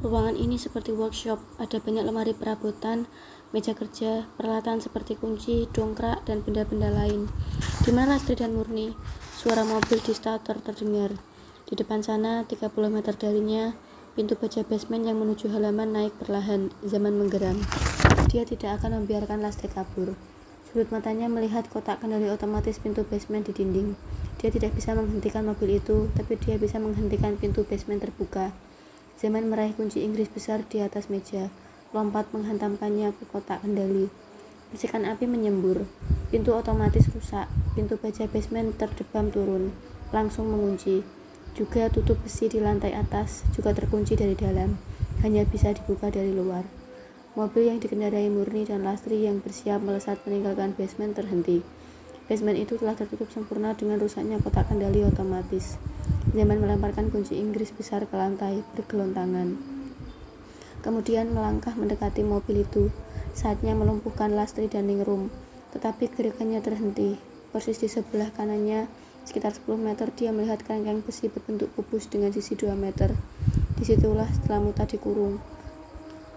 Ruangan ini seperti workshop, ada banyak lemari perabotan, meja kerja, peralatan seperti kunci, dongkrak, dan benda-benda lain. Di mana Lastri dan Murni? Suara mobil di starter terdengar. Di depan sana, 30 meter darinya, pintu baja basement yang menuju halaman naik perlahan, zaman menggeram. Dia tidak akan membiarkan Lastri kabur. Sudut matanya melihat kotak kendali otomatis pintu basement di dinding. Dia tidak bisa menghentikan mobil itu, tapi dia bisa menghentikan pintu basement terbuka. Zaman meraih kunci Inggris besar di atas meja, lompat menghantamkannya ke kotak kendali. Percikan api menyembur. Pintu otomatis rusak. Pintu baja basement terdebam turun, langsung mengunci. Juga tutup besi di lantai atas juga terkunci dari dalam, hanya bisa dibuka dari luar. Mobil yang dikendarai Murni dan Lastri yang bersiap melesat meninggalkan basement terhenti. Basement itu telah tertutup sempurna dengan rusaknya kotak kendali otomatis. Zaman melemparkan kunci Inggris besar ke lantai, bergelontangan. Kemudian melangkah mendekati mobil itu. Saatnya melumpuhkan Lastri dan Ningrum. Tetapi gerakannya terhenti. Persis di sebelah kanannya, sekitar 10 meter, dia melihat kerangkeng besi berbentuk kubus dengan sisi 2 meter. Di situlah setelah muta dikurung.